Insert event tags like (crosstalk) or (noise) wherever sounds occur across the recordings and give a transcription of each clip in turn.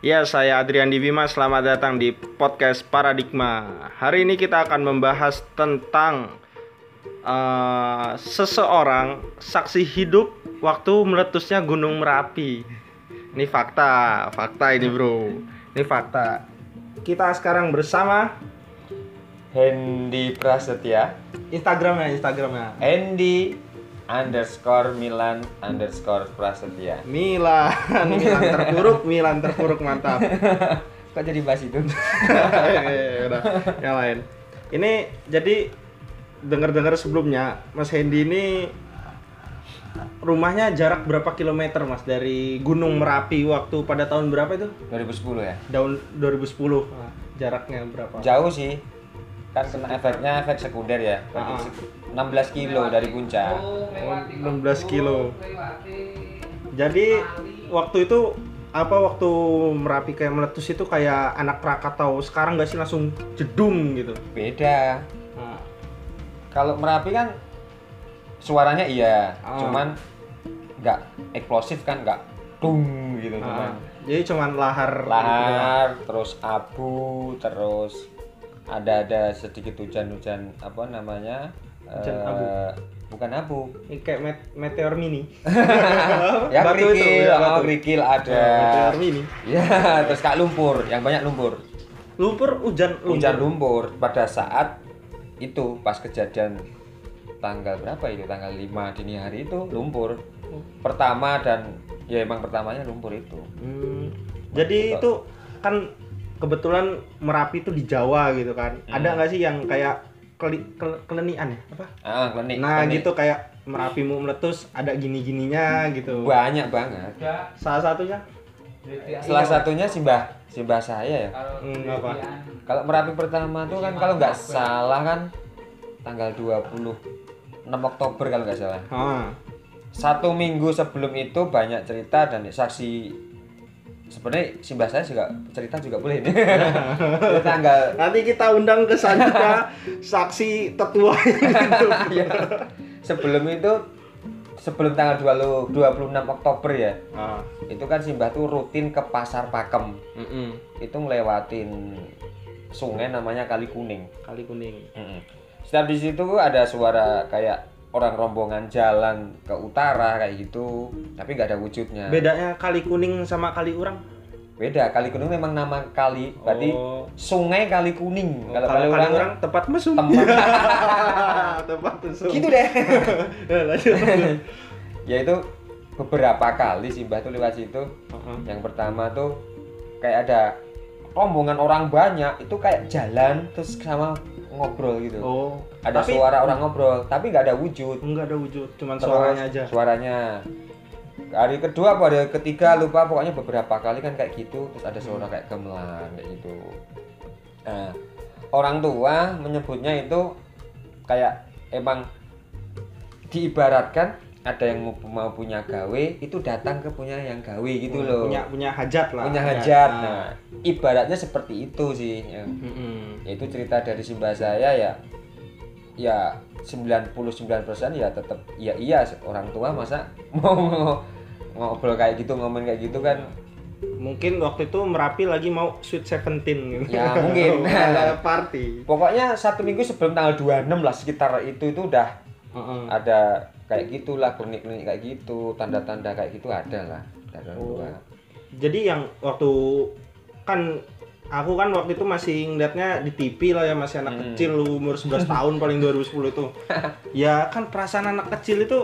Ya, saya Adrian Bima. Selamat datang di podcast Paradigma. Hari ini kita akan membahas tentang uh, seseorang saksi hidup waktu meletusnya Gunung Merapi. Ini fakta, fakta ini bro. Ini fakta. Kita sekarang bersama Hendy Prasetya Instagramnya, Instagramnya. Hendy underscore Milan underscore Prasetya Milan, (laughs) Milan terpuruk, Milan terpuruk mantap. (laughs) Kok jadi bahas itu? (laughs) Ya udah, yang lain. Ini jadi dengar-dengar sebelumnya Mas Hendy ini rumahnya jarak berapa kilometer Mas dari Gunung Merapi waktu pada tahun berapa itu? 2010 ya? Tahun 2010. Nah, jaraknya berapa? Jauh sih kan kena efeknya efek sekunder ya Ah. 16 kilo dari puncak. Oh, 16 kilo. Jadi waktu itu apa waktu Merapi kayak meletus itu kayak anak Krakatau. Sekarang nggak sih langsung jedung gitu. beda. Nah, kalau Merapi kan suaranya iya. Ah. cuman nggak eksplosif kan nggak dung gitu ah, cuman. Jadi cuman lahar lahar terus abu terus ada ada sedikit hujan-hujan apa namanya Hujan eh, abu. bukan abu Ini kayak met- meteor mini. (laughs) ya Batu itu, kerikil ya, oh, kerikil Ya, ada meteor mini. ya (laughs) terus kak lumpur yang banyak lumpur Lumpur hujan lumpur. hujan lumpur pada saat itu pas kejadian tanggal berapa itu tanggal 5 dini hari itu lumpur pertama dan ya emang pertamanya lumpur itu Hmm, jadi itu kan kebetulan Merapi itu di Jawa gitu kan. Hmm. Ada nggak sih yang kayak keli, kel- kelenian ya? Apa? ah klenik nah klenik. gitu kayak Merapi mau meletus ada gini-gininya gitu. banyak banget Salah satunya salah satunya simbah simbah saya ya hmm, apa? kalau merapi pertama tuh kan kalau nggak salah kan tanggal 26 Oktober kalau nggak salah Ah, satu minggu sebelum itu banyak cerita dan saksi sebenarnya simbah saya juga cerita juga boleh nih (laughs) tanggal nanti kita undang ke selanjutnya (laughs) saksi tetua gitu. (laughs) ya, sebelum itu sebelum tanggal 20 26 Oktober ya ah, itu kan simbah tuh rutin ke pasar Pakem mm-mm. itu ngelewatin sungai namanya Kali Kuning kali kuning. Mm-mm. Setiap di situ ada suara kayak orang rombongan jalan ke utara kayak gitu, tapi nggak ada wujudnya. Bedanya kali kuning sama kali urang? Beda. Kali Kuning memang nama kali, berarti Oh. sungai Kali Kuning. Oh, Kalau kali kali urang tempat mesum. tempat (laughs) tempat mesum. gitu deh. (laughs) Ya, lanjut, ya itu beberapa kali Simbah tuh lewat situ. Heeh. Yang pertama tuh kayak ada rombongan orang banyak itu kayak jalan terus sama ngobrol gitu. Oh, Ada tapi suara orang ngobrol, tapi nggak ada wujud. enggak ada wujud, cuman Terus suaranya aja. Suaranya. Hari kedua apa hari ketiga lupa pokoknya beberapa kali kan kayak gitu terus ada suara Hmm. kayak gamelan kayak gitu. Nah, orang tua menyebutnya itu kayak emang diibaratkan ada yang mau, mau punya gawe itu datang ke punya yang gawe gitu loh. Punya punya hajat lah. Punya hajat. Nah, ibaratnya seperti itu sih. yang Mm-mm. yaitu cerita dari simbah saya ya ya 99% ya tetap ya iya orang tua masa (laughs) mau ngobrol kayak gitu ngomong kayak gitu kan Mungkin waktu itu Merapi lagi mau Sweet Seventeen gitu. Ya, mungkin. (laughs) Ada party. pokoknya satu minggu sebelum tanggal 26 lah sekitar itu itu udah Heeh. ada kayak gitulah klinik-klinik kayak gitu tanda-tanda kayak gitu ada lah orang Oh. Jadi yang waktu kan aku kan waktu itu masih ngeliatnya di TV lah ya masih anak Hmm. kecil umur 11 (laughs) tahun paling 2010 itu. ya kan perasaan anak kecil itu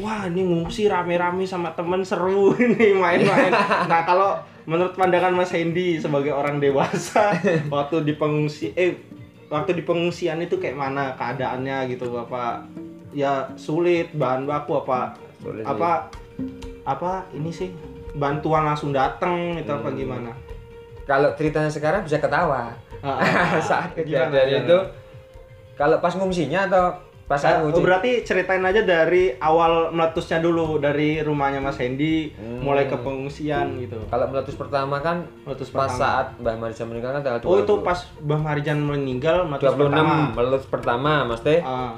wah ini ngungsi rame-rame sama temen seru (laughs) ini main-main. nah, kalau menurut pandangan Mas Hendy sebagai orang dewasa (laughs) waktu di pengungsi eh waktu di pengungsian itu kayak mana keadaannya gitu Bapak? Ya sulit bahan baku apa Sulit apa apa ini sih bantuan langsung datang itu apa Hmm. gimana? kalau ceritanya sekarang bisa ketawa Ah, ah, (laughs) saat kejadian gimana? itu kalau pas ngungsinya atau pas saat Oh, ngungsi berarti ceritain aja dari awal meletusnya dulu dari rumahnya Mas Hendy Hmm. mulai ke pengungsian gitu. kalau meletus pertama kan Meletus pas pertama. saat Mbah Marisa meninggal kan tanggal 20. Oh itu pas Bang Marijan meninggal meletus 26 pertama. meletus pertama Mas Teh Ah,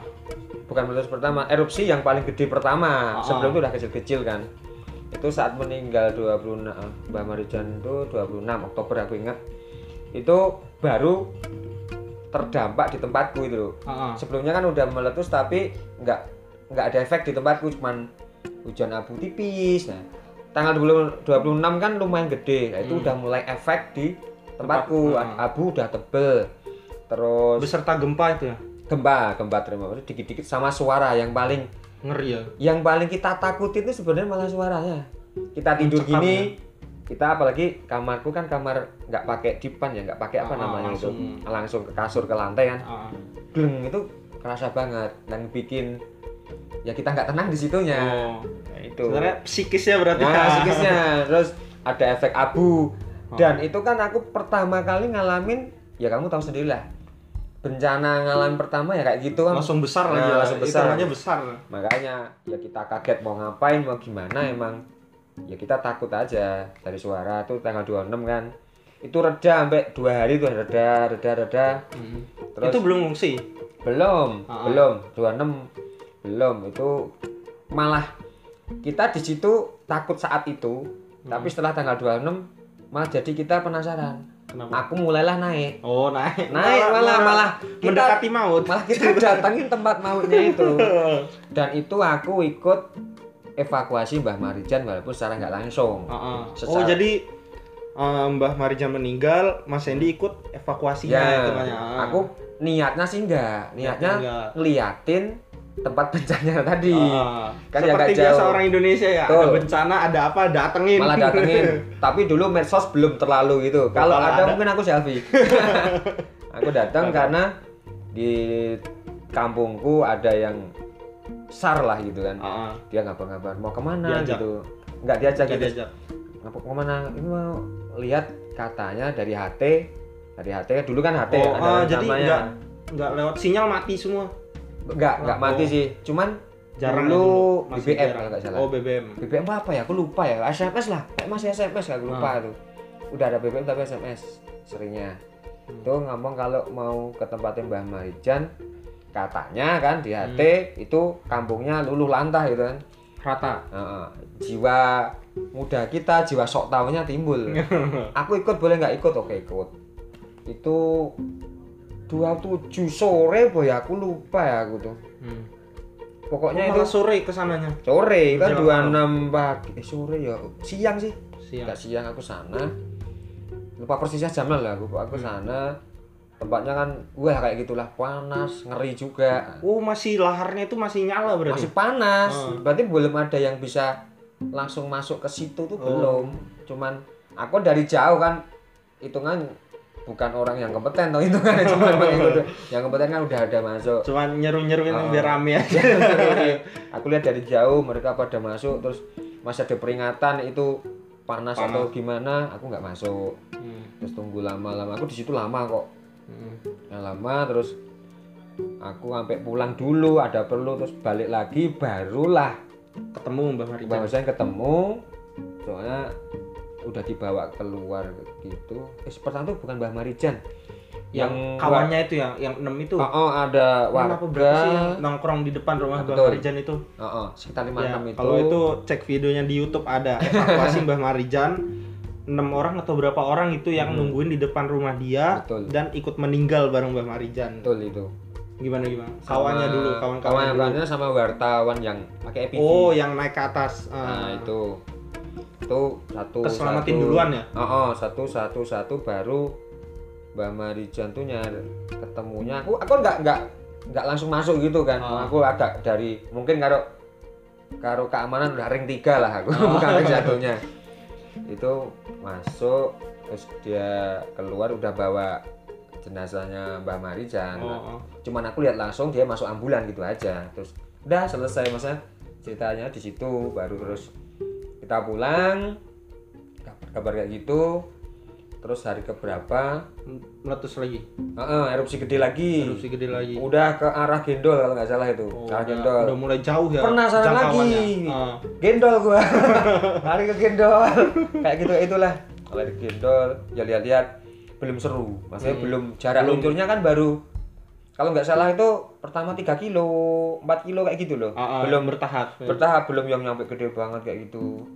bukan meletus pertama erupsi yang paling gede pertama Ah. sebelum itu udah kecil-kecil kan itu saat meninggal 26 Mbah Marijan itu 26 Oktober aku ingat itu baru terdampak di tempatku itu loh Heeh. sebelumnya kan udah meletus tapi nggak nggak ada efek di tempatku cuman hujan abu tipis nah tanggal 20 26 kan lumayan gede nah, itu Hmm. udah mulai efek di tempatku Tempat, ah. abu udah tebel terus Beserta gempa itu ya. Gempa gempa terima dikit-dikit sama suara yang paling Ngeri ya. yang paling kita takutin itu sebenarnya malah suaranya kita tidur Mencekam gini ya? kita apalagi kamarku kan kamar nggak pakai dipan ya nggak pakai apa Ah, namanya langsung. itu langsung ke kasur ke lantai kan Ah. gleng itu kerasa banget dan bikin ya kita nggak tenang di situnya Oh. Nah, itu Sebenarnya psikisnya berarti. nah psikisnya terus ada efek abu Oh. dan itu kan aku pertama kali ngalamin ya kamu tahu sendiri lah bencana ngalamin pertama ya kayak gitu kan langsung besar Nah, lagi ya. langsung besar. Hitungannya besar. makanya ya kita kaget mau ngapain mau gimana emang ya kita takut aja dari suara tuh tanggal 26 kan itu reda sampai dua hari tuh reda reda reda terus itu belum ngungsi. belum Ah. belum 26 belum itu malah kita di situ takut saat itu tapi Hmm. setelah tanggal 26 malah jadi kita penasaran Kenapa? aku mulailah naik Oh, naik. naik malah malah kita mendekati maut. malah kita datangin tempat mautnya itu (laughs) dan itu aku ikut evakuasi Mbah Marijan walaupun secara nggak langsung Heeh. Oh, Secara- jadi eh, Mbah Marijan meninggal, Mas Hendy ikut evakuasinya ya hitungannya. Ah. aku niatnya sih enggak niatnya ngeliatin tempat bencana (laughs) tadi Ah. Kan Seperti biasa jauh. orang Indonesia ya, ada Betul. bencana, ada apa, datengin. malah datengin (laughs) tapi dulu medsos belum terlalu gitu kalau ada, ada. mungkin aku selfie (laughs) aku datang karena di kampungku ada yang sar lah gitu kan Heeh. dia ngabar-ngabar mau ke mana Diajak. gitu nggak diajak gitu diajak. ngapa ke mana ini mau lihat katanya dari HT dari HT dulu kan HT Oh, ada ah, jadi namanya nggak nggak lewat sinyal mati semua. Nggak nggak Oh. mati sih cuman Jarang dulu BBM jarang. kalau nggak salah Oh, BBM. BBM apa ya aku lupa ya SMS lah kayak masih SMS aku lupa Ah. tuh udah ada BBM tapi SMS seringnya Hmm. tuh ngomong kalau mau ke tempatnya Mbah Marijan katanya kan di HT Hmm. itu kampungnya luluh lantah gitu kan Rata. Heeh. jiwa muda kita jiwa sok tahunya timbul (laughs) aku ikut boleh nggak ikut oke ikut itu 27 sore boy aku lupa ya aku tuh Hmm. pokoknya Oh, itu sore ke sananya. sore kan Menjelang 26 pagi eh sore ya siang sih Siang. nggak siang aku sana lupa persisnya jamnya lah aku aku Hmm. sana tempatnya kan wah kayak gitulah panas ngeri juga Oh, masih laharnya itu masih nyala berarti. masih panas Hmm. berarti belum ada yang bisa langsung masuk ke situ tuh Oh. belum cuman aku dari jauh kan hitungan bukan orang yang kompeten toh hitungan (laughs) cuma mengikut yang kompeten kan udah ada masuk Cuman nyeru-nyeruin Oh. biar rame aja. (laughs) aku lihat dari jauh mereka pada masuk terus masih ada peringatan itu panas, Panas. atau gimana aku nggak masuk Hmm. terus tunggu lama-lama aku di situ lama kok Hmm. Nah, lama terus aku sampai pulang dulu ada perlu terus balik lagi barulah Ketemu Mbah Marijan. Ketemu soalnya udah dibawa keluar gitu eh pertama tuh bukan Mbah Marijan Yang kawannya itu yang yang enam itu. oh, oh, ada berapa sih yang warga nongkrong di depan rumah Mbah Betul. Marijan itu? oh, oh, sekitar lima Ya, enam itu kalau itu cek videonya di YouTube ada evakuasi Mbah Marijan enam orang atau berapa orang itu yang Hmm. nungguin di depan rumah dia Betul. dan ikut meninggal bareng Mbah Marijan. betul itu Gimana gimana? Sama Kawannya dulu, kawan-kawannya dulu. kawan-kawannya sama wartawan yang pakai EPV Oh, yang naik ke atas. nah Ah. itu itu satu Keselamatin satu- duluan ya? oh, oh, satu satu satu baru Mbak Marijan tuh nyari ketemunya aku aku nggak nggak nggak langsung masuk gitu kan Ah. aku agak dari mungkin karo karo keamanan udah ring tiga lah aku Oh. bukan ring satunya itu masuk terus dia keluar udah bawa jenazahnya Mbak Marijan Oh, oh. cuman aku lihat langsung dia masuk ambulan gitu aja terus udah selesai masa ceritanya di situ baru terus kita pulang kabar-kabar kayak gitu terus hari keberapa Meletus lagi. Heeh, erupsi gede lagi Erupsi gede lagi. udah ke arah gendol kalau nggak salah itu Oh, arah gendol udah mulai jauh ya. Penasaran jangkauannya. lagi. Ah. gendol gua (laughs) lari ke gendol kayak gitu itulah lari ke gendol ya lihat-lihat belum seru maksudnya Hmm. belum jarak Belum. luncurnya kan baru kalau nggak salah itu pertama 3 kilo 4 kilo kayak gitu loh Ah, ah, belum bertahap. bertahap belum yang nyampe gede banget kayak gitu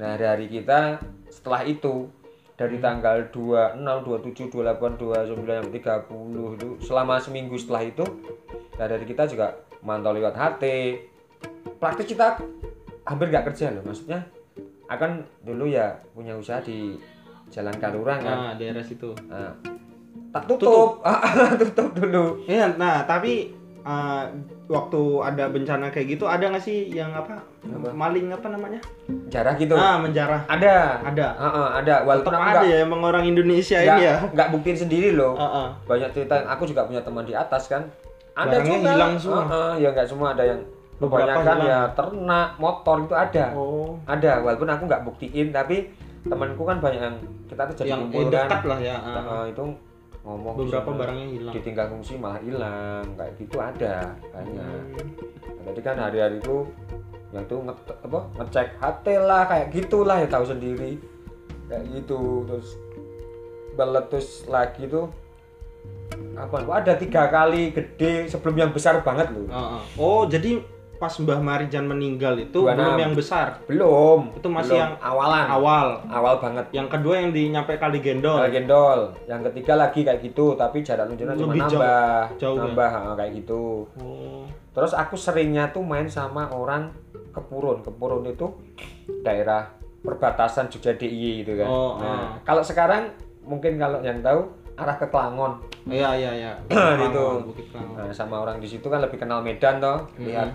nah hari-hari kita setelah itu dari tanggal 26, 27, 28, 29, 30 itu selama seminggu setelah itu dari kita juga mantau lewat HT praktis kita hampir nggak kerja loh maksudnya akan dulu ya punya usaha di Jalan Kalurang kan. Nah, daerah situ. Nah, tak tutup. (laughs) Tutup dulu. Iya, nah tapi eh, waktu ada bencana kayak gitu ada nggak sih yang apa, Apa? maling apa namanya? jarah gitu Ah, menjarah. ada Ada. Heeh, ada walaupun Tetap ada ya emang orang Indonesia nggak ini ya. nggak buktiin sendiri loh Heeh. banyak cerita aku juga punya teman di atas kan ada Barangnya juga hilang semua. Heeh, ya nggak semua ada yang kebanyakan ya ternak motor itu ada Oh, ada walaupun aku nggak buktiin tapi temanku kan banyak yang kita tuh jadi yang kumpul eh, kan dekat lah ya. ah. Heeh, itu ngomong Beberapa sana, barangnya hilang. ditinggal fungsi malah hilang kayak gitu ada banyak Hmm. Nah, jadi kan hari-hari itu yang itu nge apa ngecek HT lah kayak gitulah ya tahu sendiri kayak gitu terus meletus lagi tuh apa ada tiga kali gede sebelum yang besar banget loh Heeh. Oh, jadi pas Mbah Marijan meninggal itu 26. belum yang besar. belum Itu masih belum. yang awalan Awal. awal banget Yang kedua yang di nyampe kali gendol. Kalau gendol yang ketiga lagi kayak gitu tapi jarak luncurnya cuma Lebih jauh. nambah Jauh ya? nambah ha, kayak gitu Oh. Terus aku seringnya tuh main sama orang Kepurun. Kepurun itu daerah perbatasan Jogja DIY gitu kan. Oh, nah, kalau sekarang mungkin kalau yang tahu arah ke Klangon. Iya, iya, iya. (clears throat) Itu. Nah, sama orang di situ kan lebih kenal Medan toh. Hmm.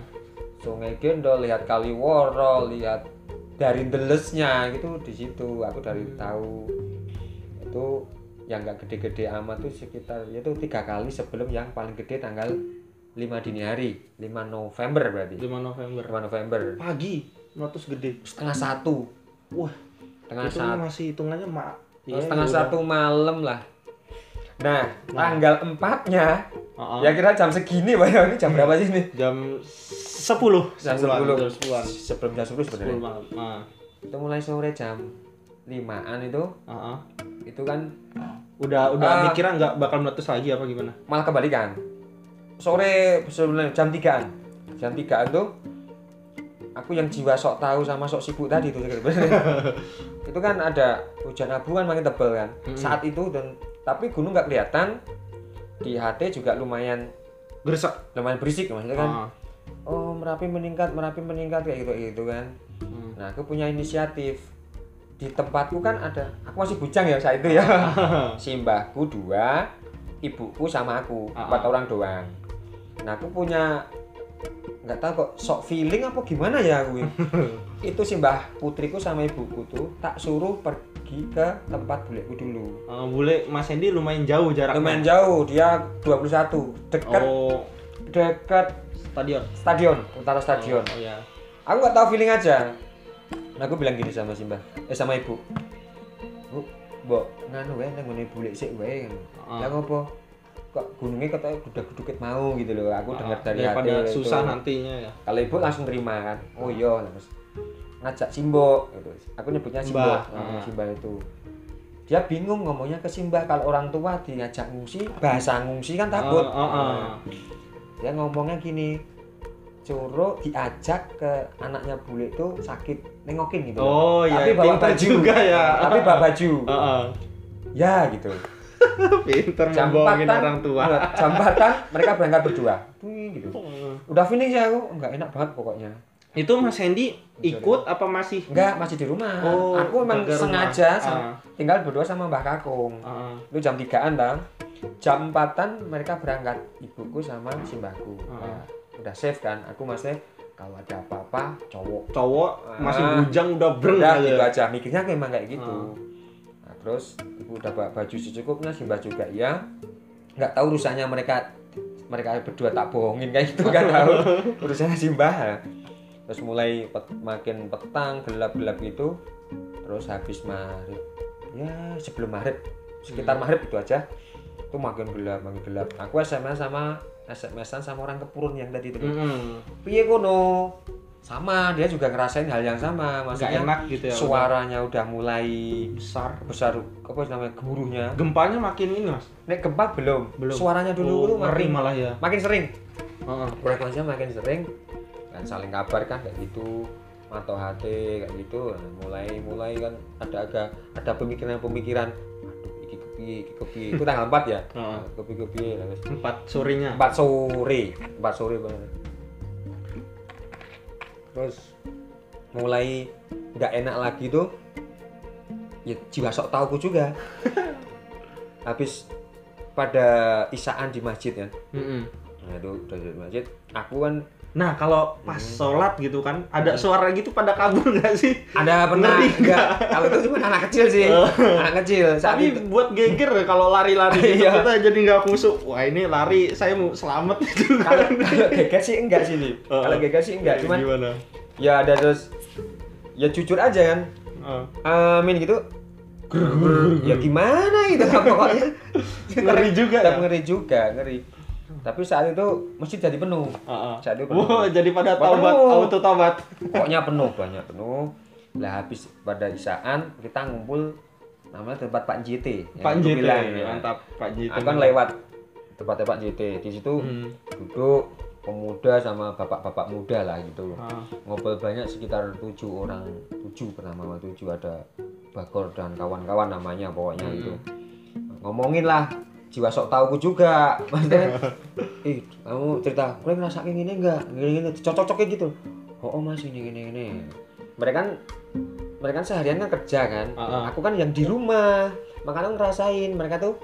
Sungai Gendol, lihat Kaliworo, lihat dari Delesnya gitu di situ aku dari Hmm. tahu itu yang nggak gede-gede amat tuh sekitar itu tiga kali sebelum yang paling gede tanggal 5 dini hari 5 November berarti 5 November. 5 November Pagi meletus gede. setengah satu Wah, setengah itu satu masih hitungannya mak. Oh, setengah satu malam lah nah, Nah. tanggal empatnya Heeh. ya kira jam segini Pak ini jam berapa sih ini Jam 10. jam 10-an, sepuluh jam 10-an. sebelum jam 10 sebenarnya 10 malam. Nah, itu mulai sore jam limaan itu heeh. itu kan Udah udah Ah. dikira nggak bakal meletus lagi apa gimana? malah kebalikan sore sebelum jam 3an jam 3an tuh aku yang jiwa sok tahu sama sok sibuk tadi tuh (laughs) itu kan ada hujan abu kan makin tebel kan Mm-mm. saat itu dan tapi gunung nggak kelihatan di HT juga lumayan Gresek. lumayan berisik maksudnya kan Ah. Oh merapi meningkat merapi meningkat kayak gitu gitu kan. Hmm. nah aku punya inisiatif. Di tempatku kan ada aku masih bujang ya saat itu ya. (laughs) Si mbahku dua ibuku sama aku Ah, empat ah. orang doang. Nah aku punya nggak tahu kok sok feeling apa gimana ya aku (laughs) itu si mbah putriku sama ibuku tuh tak suruh pergi ke tempat buleku dulu. Eh, bule Mas Hendy lumayan jauh jaraknya. lumayan jauh dia 21 dekat Oh, dekat stadion. stadion utara stadion Oh, iya. aku nggak tahu feeling aja nah, aku bilang gini sama si mbah eh sama ibu bu mbok nganu wae nang ngene bulik sik wae Ah. lah ngopo kok gunungnya katanya gudeg-gudeg mau gitu loh aku dengar dari daripada hati Ah, susah itu. nantinya ya. kalau ibu langsung terima kan oh iya terus ngajak Simbo gitu aku nyebutnya Simbo Mbah. Nah, Ah. Simbah itu dia bingung ngomongnya ke Simbah kalau orang tua diajak ngungsi bahasa ngungsi kan takut Ah, ah, ah. Dia ngomongnya gini curo diajak ke anaknya bule itu sakit nengokin gitu Oh iya, tapi bawa baju juga ya. tapi bawa baju Heeh. ya gitu (laughs) Pinter membohongin orang tua. jam empatan mereka berangkat berdua gitu udah finish ya aku nggak enak banget pokoknya Itu Mas Hendy ikut apa masih? Enggak, masih di rumah. Oh, aku emang sengaja Ah. tinggal berdua sama Mbah Kakung. Ah, Itu jam 3-an, Bang. Jam 4-an mereka berangkat ibuku sama si mbahku. Ah. Nah, udah safe kan. Aku maksudnya kalau ada apa-apa cowok. cowok masih Ah. bujang udah breng Udah gitu aja. Mikirnya aku emang kayak gitu. Ah. Nah, terus ibu udah bawa baju secukupnya, si mbah juga ya. Nggak tahu urusannya mereka mereka berdua tak bohongin kayak gitu kan tahu (laughs) urusannya si mbah terus mulai pet- makin petang gelap-gelap gitu terus habis maghrib ya sebelum maghrib sekitar maghrib itu aja itu makin gelap makin gelap aku SMS sama SMS-an sama orang kepurun yang tadi itu Mm-mm. piye kono sama dia juga ngerasain hal yang sama maksudnya enak gitu ya. suaranya udah mulai besar. besar apa namanya gemuruhnya Gempanya makin ini mas. nek gempa belum Belum. suaranya dulu Oh, tuh makin, malah ya. makin sering frekuensinya makin sering dan saling kabar kan kayak gitu atau hati kayak gitu mulai mulai kan ada agak ada pemikiran-pemikiran aduh iki kepiye itu tanggal 4 ya? Kepiye lah wis. Empat sorenya. 4 sore 4 sore banget. Terus mulai nggak enak lagi tuh ya jiwa sok tauku juga. (laughs) Habis pada isaan di masjid kan Mm-mm. nah itu udah di masjid. Aku kan Nah kalau pas sholat gitu kan ada suara gitu pada kabur (laughs) nggak sih? ada pernah Ngeri enggak kalau itu cuma anak kecil sih Oh. anak kecil saat Tapi itu buat geger ya kalau lari-lari (laughs) gitu Iya. kita jadi nggak khusuk. Wah ini lari saya mau selamat (laughs) gitu kalau kan. kalau geger sih enggak sih nih Oh. kalau geger sih enggak cuman gimana? ya ada terus ya jujur aja kan Oh. amin gitu ya gimana itu kan pokoknya Ngeri juga ya? ngeri juga ngeri tapi saat itu masjid jadi penuh Heeh. Saat itu penuh. Wah, jadi pada taubat, auto taubat. pokoknya penuh banyak penuh lah habis pada isaan kita ngumpul namanya tempat Pak JT yang Pak JT, ya. mantap Pak JT. aku kan lewat tempatnya Pak JT di situ Hmm. duduk pemuda sama bapak-bapak muda lah gitu Ah. ngobrol banyak sekitar tujuh orang tujuh pertama tujuh ada Bagor dan kawan-kawan namanya pokoknya Hmm. itu ngomongin lah jiwa sok tauku juga. (laughs) Maksudnya ih kamu cerita kalian ngerasa kayak gini enggak gini gini. Cocok-cocoknya gitu. Oh, oh mas ini gini gini mereka kan mereka kan seharian kan kerja kan. Ah, ah. aku kan yang di rumah. Makanya ngerasain mereka tuh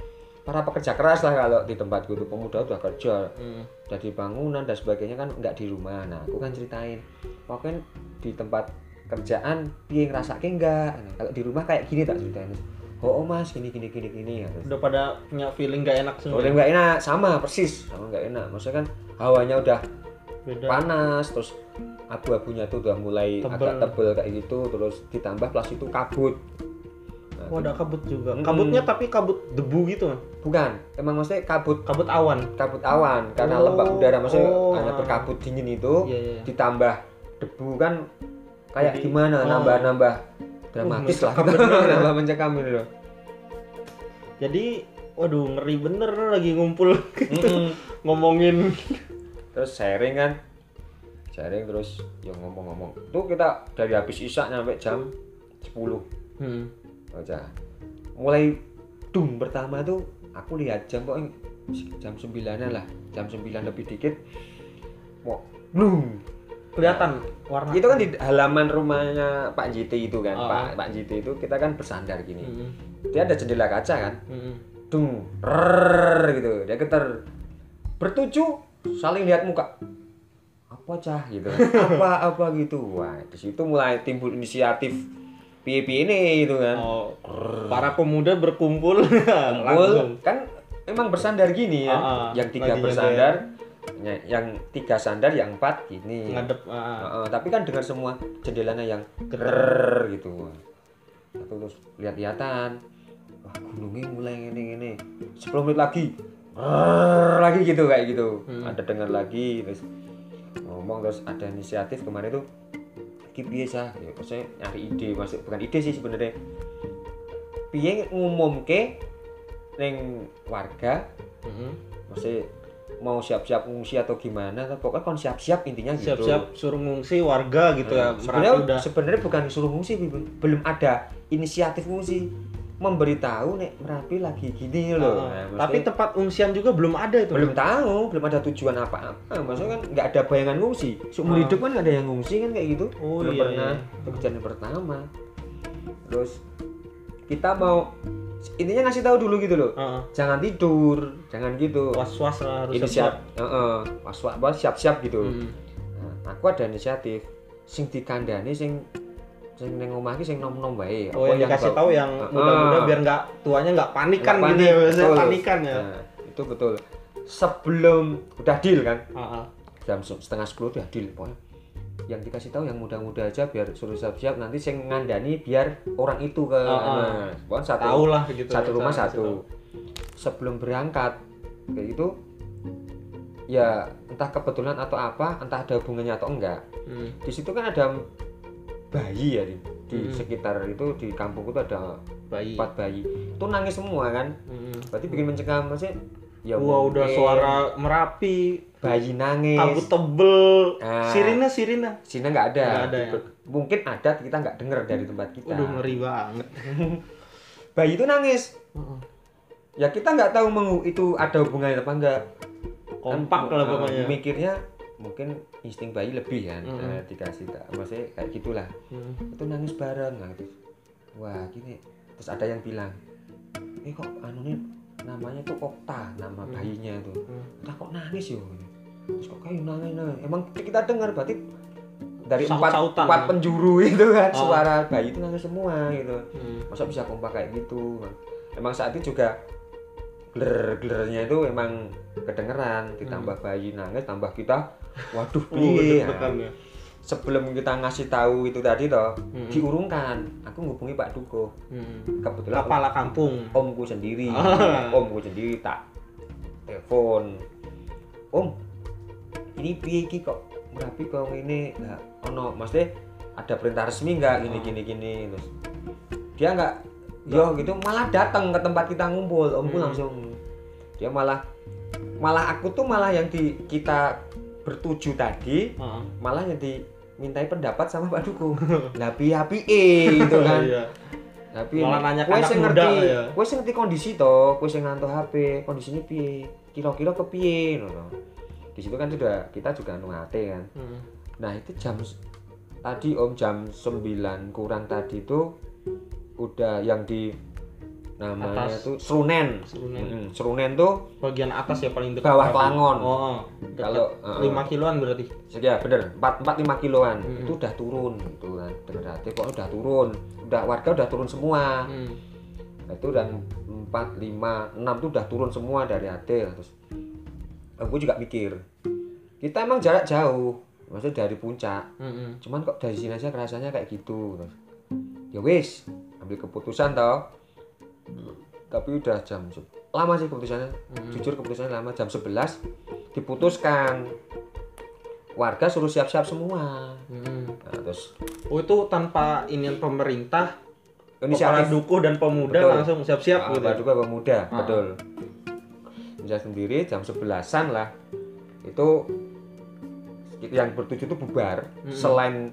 para pekerja keras lah kalau di tempatku tuh. Pemuda udah kerja Hmm. dari bangunan dan sebagainya kan nggak di rumah. Nah aku kan ceritain pokoknya di tempat kerjaan piye ngerasake enggak Nah, kalau di rumah kayak gini tak ceritain oh, oh mas gini gini gini gini ya Udah pada punya feeling gak enak semua. Udah nggak enak sama persis sama nggak enak maksudnya kan hawanya udah Beda. panas terus abu-abunya tuh udah mulai Tebel. agak tebel kayak gitu terus ditambah plus itu kabut Nah, Oh, ada kabut juga. Mm-mm. Kabutnya tapi kabut debu gitu. Bukan emang maksudnya kabut Kabut awan. kabut awan karena Oh, lembab udara maksudnya oh, ah. berkabut dingin itu Iya, iya. ditambah debu kan kayak Jadi- gimana oh. nambah-nambah dramatis lah (laughs) mencekam bener ya. nambah mencekam gitu loh Jadi waduh ngeri bener lagi ngumpul. Mm-mm. (laughs) ngomongin. Terus sharing kan. Sharing terus yang ngomong-ngomong. Tuh kita dari habis isak sampai jam 10 hmm. aja mulai dung pertama tuh aku lihat jam kok jam 9 lah. Jam 9 lebih dikit. Mau blung kelihatan warna. Itu kan di halaman rumahnya Pak JT itu kan Oh. Pak Pak JT itu kita kan bersandar gini. Hmm. Dia ada jendela kaca kan? Hmm. dung rrrr gitu. Dia getar. Bertuju saling lihat muka. Apa cah? Gitu. Apa apa gitu. Wah di situ mulai timbul inisiatif piye ini gitu kan. Oh, para pemuda berkumpul. (laughs) Kumpul, langsung. Kan emang bersandar gini ya. Ah, ah. yang tiga bersandar ya- yang tiga sandar yang empat gini. Ngadep ah. Heeh, tapi kan dengan semua jendelanya yang gerer gitu. Terus lihat-lihatan gunungnya mulai ini ini 10 menit lagi. Rrrr, lagi gitu kayak gitu. Hmm. ada dengar lagi terus ngomong terus ada inisiatif kemarin tuh. Iki piye sah ya maksudnya nyari ide masuk bukan ide sih sebenarnya. Piye ngumumke ning warga? Hmm. maksudnya mau siap-siap ngungsi atau gimana? Pokoknya kon siap-siap intinya gitu. Siap-siap suruh ngungsi warga gitu ya. Nah, Merapi sebenarnya sebenarnya bukan disuruh ngungsi belum ada inisiatif ngungsi memberitahu nek merapi lagi gini loh. Ah, Nah, tapi tempat ungsian juga belum ada itu belum tahu belum ada tujuan apa-apa. Maksudnya kan nggak ada bayangan ngungsi. Seumur Ah. hidup kan nggak ada yang ngungsi kan kayak gitu. Oh, belum iya, pernah. iya. kejadian pertama. Terus kita mau intinya ngasih tahu dulu gitu loh. Heeh. jangan tidur jangan gitu. Was-was lah harus inisiatif heeh was was siap-siap gitu. Hmm. Nah, aku ada inisiatif. Sing dikandani sing sing ning omah iki sing nom-nom wae. Oh yang dikasih bau- tahu yang muda-muda biar nggak tuanya nggak panikan Nggak gitu panik, ya biasanya betul. panikan ya. Nah, itu betul. Sebelum udah deal kan, Heeh. jam se- setengah sepuluh udah deal pokoknya. Yang dikasih tahu yang muda-muda aja biar suruh siap-siap nanti sing ngandani biar orang itu ke nah, pokoknya satu Tahu lah gitu. satu rumah cara kasih satu. Sebelum berangkat kayak gitu ya entah kebetulan atau apa, entah ada hubungannya atau enggak. Hmm. di situ kan ada bayi ya di, di Hmm. sekitar itu di kampung itu ada Bayi. empat bayi itu nangis semua kan Hmm. berarti bikin mencegah maksudnya Ya Wah udah suara merapi, bayi nangis. kabut tebel, Ah. sirine sirine. Sini nggak ada. Nggak ada ya? Mungkin ada kita nggak dengar dari tempat kita. Waduh ngeri banget. (laughs) Bayi itu nangis. Ya kita nggak tahu mengu- itu ada hubungannya apa enggak. Kompak lah pokoknya. Mikirnya mungkin insting bayi lebih kan Mm. eh, dikasih tak maksudnya kayak gitulah Hmm. itu nangis bareng nah, gitu. wah gini terus ada yang bilang eh kok anu nih namanya tuh Okta nama Hmm. bayinya itu Hmm. Kok nangis yo terus kok kayak nangis nangis emang kita dengar berarti dari empat, empat ya? penjuru (laughs) itu kan Oh. suara bayi itu nangis semua gitu Hmm. masa bisa kompak kayak gitu emang saat itu juga gler glernya itu emang kedengeran ditambah bayi nangis tambah kita (laughs) waduh Uh, piye ya. sebelum kita ngasih tahu itu tadi toh Hmm. diurungkan aku ngubungi Pak Duko Hmm. kebetulan Kepala kampung. omku sendiri (laughs) Ah. omku sendiri tak telepon om ini piye iki kok merapi kok ini nah, ono maksudnya ada perintah resmi nggak gini Ah. gini gini terus dia nggak yo gitu malah datang ke tempat kita ngumpul omku Hmm. langsung dia malah malah aku tuh malah yang di kita bertuju tadi Heeh. malah yang dimintai pendapat sama Pak Duko (laughs) lah piye piye gitu kan Iya. tapi Malah nanya ke sing muda ngerti, ya. kowe sing ngerti kondisi to, kowe sing ngantuk HP, kondisinya piye? Kira-kira kepiye ngono. Di situ kan sudah kita juga nungate kan. Hmm. Nah, itu jam tadi Om jam 9 kurang tadi itu udah yang di namanya Atas. tuh Serunen. Serunen. Mm, Serunen tuh Bagian atas ya paling dekat. Bawah Kelangon. Oh. Kalau, Kalau uh, 5 kiloan berarti. ya bener 4 4 5 kiloan Mm. itu udah turun gitu kan. Hati kok udah turun. Udah warga udah turun semua. Hmm. Itu udah 4, 5, 6 tuh udah turun semua dari AT terus aku juga mikir kita emang jarak jauh maksudnya dari puncak Hmm. cuman kok dari sini aja kerasanya kayak gitu terus ya wis ambil keputusan toh tapi udah jam lama sih keputusannya Hmm. jujur keputusannya lama jam 11 diputuskan warga suruh siap-siap semua Hmm. nah, terus Oh itu tanpa inian pemerintah, inisiatif dukuh dan pemuda Betul. langsung siap-siap Ah, gitu. baru juga pemuda, Ah. betul. Bisa sendiri jam 11-an lah. Itu yang bertujuh itu bubar. Mm-mm. Selain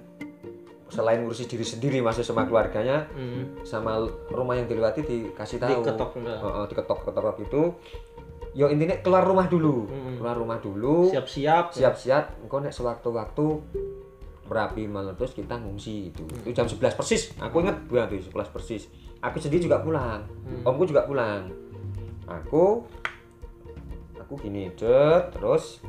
selain ngurusi diri sendiri masih sama keluarganya Hmm. sama rumah yang dilewati dikasih tahu. Diketok enggak? Heeh, diketok-ketok itu. Yo intinya keluar rumah dulu. Mm-mm. Keluar rumah dulu. Siap-siap. Siap-siap engkau nek sewaktu-waktu berapi meletus kita ngungsi itu. Hmm. Itu jam 11 persis. Aku inget banget itu 11 persis. Aku sendiri juga pulang. Hmm. Omku juga pulang. Aku aku gini, cet, terus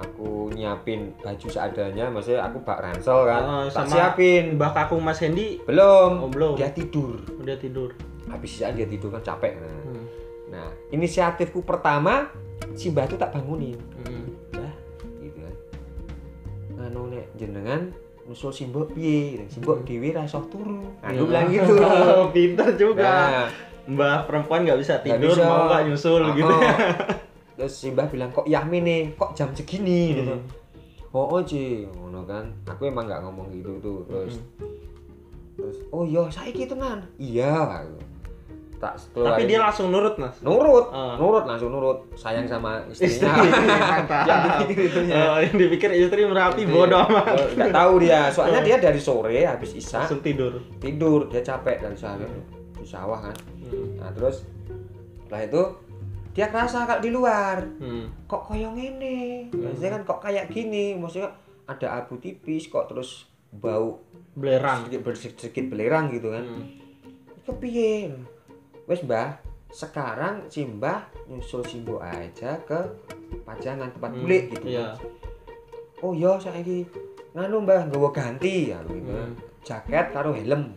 aku nyiapin baju seadanya, maksudnya aku bak ransel kan, tak sama- siapin. Mbah kakung Mas Hendy Belum, Oh, belum. dia tidur. udah tidur. Habis sisaan dia tidur kan capek. Nah, Hmm. nah inisiatifku pertama si Mbah tuh tak bangunin. Hmm. Mbah, gitu kan. Nganu nek jenengan nusul simbok piye? Simbok dhewe ra iso turu. Aku Ya. bilang (laughs) gitu. Pinter juga. Nah, Mbah perempuan nggak bisa tidur, bisa. mau nggak nyusul Oh, gitu. oh. (laughs) Terus si Mbah bilang kok Yahmin nih, kok jam segini gitu. Hmm. Oh, oh Ci, ngono kan. Aku emang nggak ngomong gitu tuh. Terus Hmm. terus oh iya saiki tenan. Iya. aku. Tak Tapi dia langsung nurut mas. nurut, Ah. nurut langsung nurut. Sayang sama Istri istrinya. (laughs) mantap. Yang dipikir. Oh, yang dipikir istri merapi Gitu bodoh ya. amat. Oh, Nggak tahu dia. Soalnya Oh. dia dari sore habis isya Langsung tidur. tidur, dia capek dari sawah di sawah kan. Hmm. Nah, terus setelah itu dia kerasa kalau di luar. Hmm. kok koyo ngene maksudnya kan kok kayak gini maksudnya ada abu tipis kok terus bau Belerang. sedikit sedikit, sedikit belerang gitu kan. Hmm. kepiye wes mbah. Sekarang si mbah nyusul simbo aja ke pajangan tempat Hmm, bulik gitu. Iya. oh iya saiki. Nganu mbah nggawa ganti ya gitu. Hmm. jaket karo helm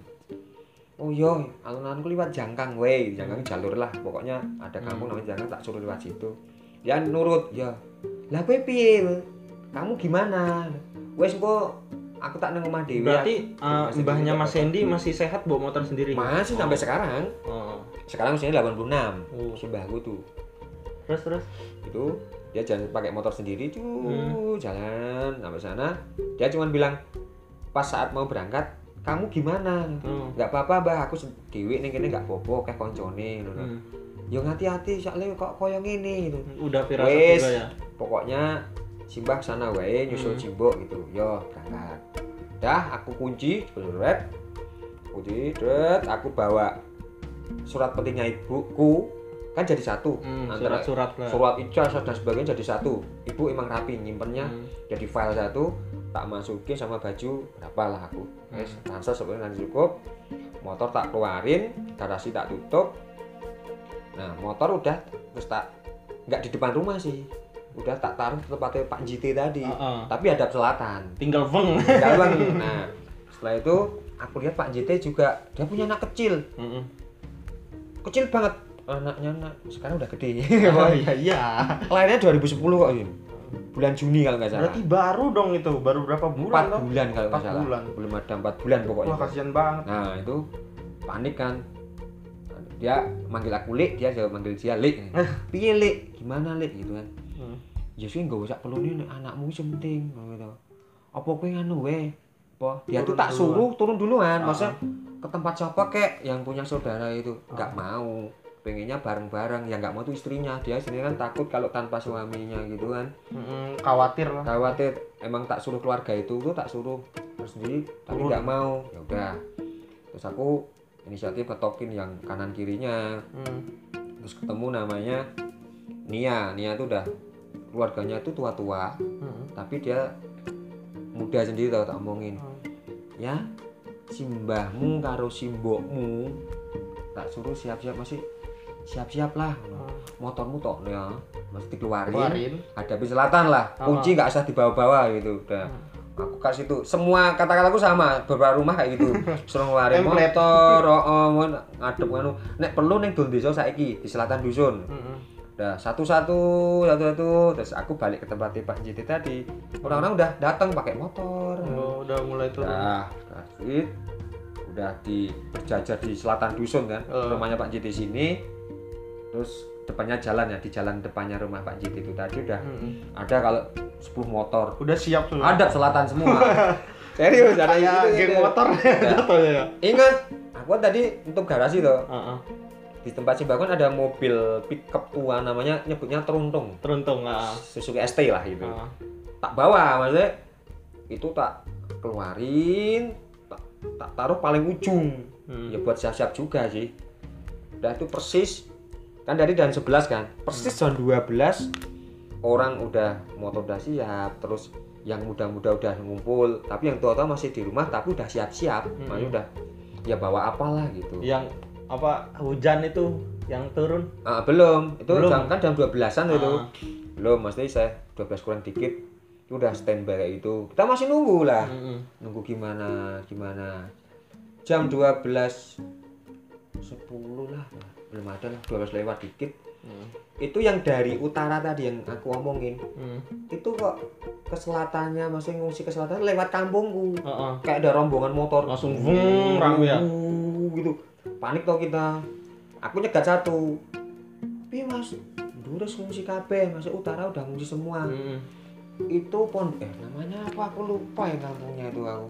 oh iya alun-alunku liwat jangkang weh jangkang jalur lah pokoknya ada kampung Hmm. namanya jangkang tak suruh lewat situ dia nurut ya lah kowe piye kamu gimana wes engko aku tak nang omah dhewe Berarti uh, Masih mbahnya Mas Hendy masih sehat bawa motor sendiri? masih sampai sekarang Oh. sekarang usianya 86 Oh. si mbahku tuh Terus terus. itu dia jalan pakai motor sendiri tuh Hmm. jalan sampai sana dia cuma bilang pas saat mau berangkat kamu gimana Hmm. nggak apa-apa mbah aku dewi nih kene nggak popo kayak koncone ngono. Hmm. yo hati-hati soalnya kok koyo ngene gitu Udah viral juga ya. pokoknya simbah sana wae nyusul Hmm. cimbok gitu yo berangkat dah aku kunci beret kunci dret aku bawa surat pentingnya ibuku kan jadi satu Hmm, antara surat-surat surat ijazah dan sebagainya jadi satu ibu emang rapi nyimpennya Hmm. jadi file satu tak masukin sama baju berapa lah aku. Hmm. wes transfer sebenarnya nanti cukup. Motor tak keluarin garasi tak tutup. Nah motor udah terus tak nggak di depan rumah sih. Udah tak taruh ke tempatnya Pak JT tadi. Heeh. tapi ada selatan. Tinggal veng. dalam (laughs) nah setelah itu aku lihat Pak JT juga dia punya anak kecil. Heeh. kecil banget. Anaknya anak sekarang udah gede. (laughs) Oh iya iya. lainnya 2010 kok ini bulan Juni kalau nggak salah. Berarti baru dong itu, baru berapa empat bulan toh? bulan kalau nggak Empat salah. bulan. belum ada empat bulan pokoknya. Wah kasihan banget. nah itu panik kan. Dia manggil aku lik dia jawab manggil dia lik. Piye lik? Gimana lik? Gitu kan. Hmm. ya sih nggak usah perlu nih anakmu sih penting gitu. Apa kowe nganu we? Apa? Dia tuh Turun tak duluan. suruh turun duluan Ah. masa ke tempat siapa kek yang punya saudara itu? Nggak mau pengennya bareng-bareng. Yang nggak mau tuh istrinya. Dia istrinya kan takut kalau tanpa suaminya gitu kan. Mm-mm, khawatir lah. khawatir. Emang tak suruh keluarga itu tuh tak suruh. Sendiri tapi nggak mau. Ya udah. Terus aku inisiatif ketokin yang kanan kirinya. Hmm. terus ketemu namanya Nia. Nia tuh udah keluarganya tuh tua-tua Hmm. tapi dia muda sendiri tau tak omongin. Hmm. ya simbahmu karo simbokmu tak suruh siap-siap masih siap-siap lah. Motormu tok ya. Masih dikeluarin. Keluarin. hadapi selatan lah. Kunci nggak usah dibawa-bawa gitu. Udah. Aku kasih tuh semua kata-kataku sama. Beberapa rumah kayak gitu. (laughs) Suruh ngeluarin motor (laughs) oh, oh, ngadep ngono. Nek perlu ning Dul Desa saiki di selatan dusun. Mm-mm. udah satu-satu satu-satu. Terus aku balik ke tempat Pak JT tadi. Orang-orang udah datang pakai motor. Oh, udah mulai turun. Nah, kasih udah di berjajar di selatan dusun kan. Eh. rumahnya Pak JT sini terus depannya jalan ya di jalan depannya rumah Pak JT itu tadi udah Mm-mm. ada kalau 10 motor Udah siap semua. ada selatan semua (laughs) serius ada Kayak gitu, geng gitu. motor (laughs) jatuhnya ya. ingat aku tadi untuk garasi tuh Heeh. di tempat Simbakon ada mobil pickup tua namanya nyebutnya Teruntung Teruntung ah. Suzuki ST lah gitu Ah. tak bawa maksudnya itu tak keluarin tak, tak taruh paling ujung Hmm. ya buat siap-siap juga sih udah itu persis kan dari dan 11 kan persis jam 12 orang udah motor udah siap terus yang muda-muda udah ngumpul tapi yang tua-tua masih di rumah tapi udah siap-siap Hmm. makanya udah ya bawa apalah gitu Yang apa hujan itu yang turun. Ah, belum itu Belum. jam kan jam 12-an itu Ah. belum mesti saya 12 kurang dikit itu udah standby kayak itu kita masih nunggu lah Mm-mm. nunggu gimana gimana jam 12 10 lah belum ada lah 12 lewat dikit Hmm. itu yang dari utara tadi yang aku omongin Hmm. itu kok ke selatannya masih ngungsi ke selatan lewat kampungku Heeh. kayak ada rombongan motor Langsung vung, rame ya? Gitu panik toh kita aku nyegat satu tapi mas Durus ngungsi kabeh masuk utara udah ngungsi semua Mm-mm. itu pon eh namanya apa aku lupa ya kampungnya itu aku